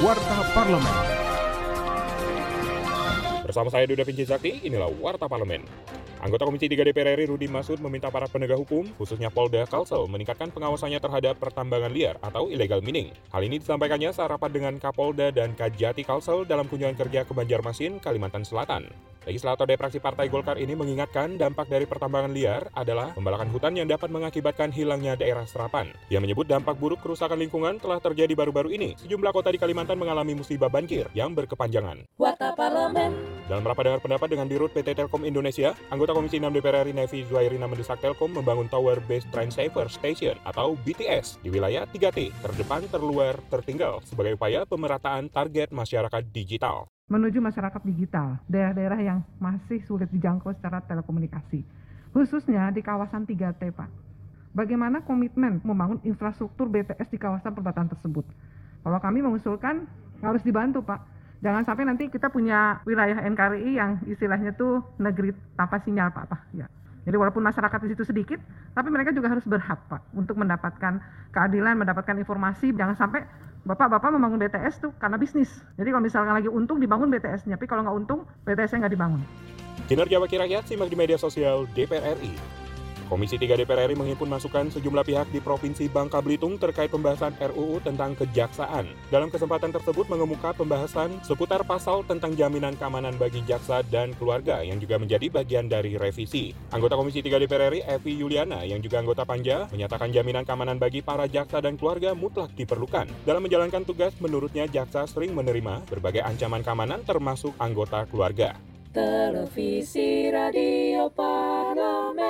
Warta Parlemen. Bersama saya Duda Vinci Zakti, inilah Warta Parlemen. Anggota Komisi 3 DPR RI Rudi Masud meminta para penegak hukum, khususnya Polda Kalsel, meningkatkan pengawasannya terhadap pertambangan liar atau illegal mining. Hal ini disampaikannya saat rapat dengan Kapolda dan Kajati Kalsel dalam kunjungan kerja ke Banjarmasin, Kalimantan Selatan. Legislator dari fraksi Partai Golkar ini mengingatkan dampak dari pertambangan liar adalah pembalakan hutan yang dapat mengakibatkan hilangnya daerah serapan. Dia menyebut dampak buruk kerusakan lingkungan telah terjadi baru-baru ini. Sejumlah kota di Kalimantan mengalami musibah banjir yang berkepanjangan. Warta Parlemen. Dalam rapat dengar pendapat dengan Dirut PT Telkom Indonesia, anggota Komisi 6 DPR RI Nevi Zuairina mendesak Telkom membangun Tower Based Train Saver Station atau BTS di wilayah 3T, terdepan, terluar, tertinggal sebagai upaya pemerataan target masyarakat digital menuju masyarakat digital, daerah-daerah yang masih sulit dijangkau secara telekomunikasi, khususnya di kawasan 3T, Pak. Bagaimana komitmen membangun infrastruktur BTS di kawasan perbatasan tersebut? Kalau kami mengusulkan harus dibantu, Pak. Jangan sampai nanti kita punya wilayah NKRI yang istilahnya tuh negeri tanpa sinyal, Pak. Pak. Ya. Jadi walaupun masyarakat di situ sedikit, tapi mereka juga harus berhak, Pak, untuk mendapatkan keadilan, mendapatkan informasi. Jangan sampai Bapak-bapak membangun BTS tuh karena bisnis. Jadi kalau misalkan lagi untung dibangun BTS-nya, tapi kalau nggak untung BTS-nya nggak dibangun. Kinerja Wakil Rakyat simak di media sosial DPR RI. Komisi 3 DPR RI menghimpun masukan sejumlah pihak di Provinsi Bangka Belitung terkait pembahasan RUU tentang kejaksaan. Dalam kesempatan tersebut mengemuka pembahasan seputar pasal tentang jaminan keamanan bagi jaksa dan keluarga yang juga menjadi bagian dari revisi. Anggota Komisi 3 DPR RI, Evi Yuliana, yang juga anggota Panja, menyatakan jaminan keamanan bagi para jaksa dan keluarga mutlak diperlukan. Dalam menjalankan tugas, menurutnya jaksa sering menerima berbagai ancaman keamanan termasuk anggota keluarga. Televisi Radio Parlemen.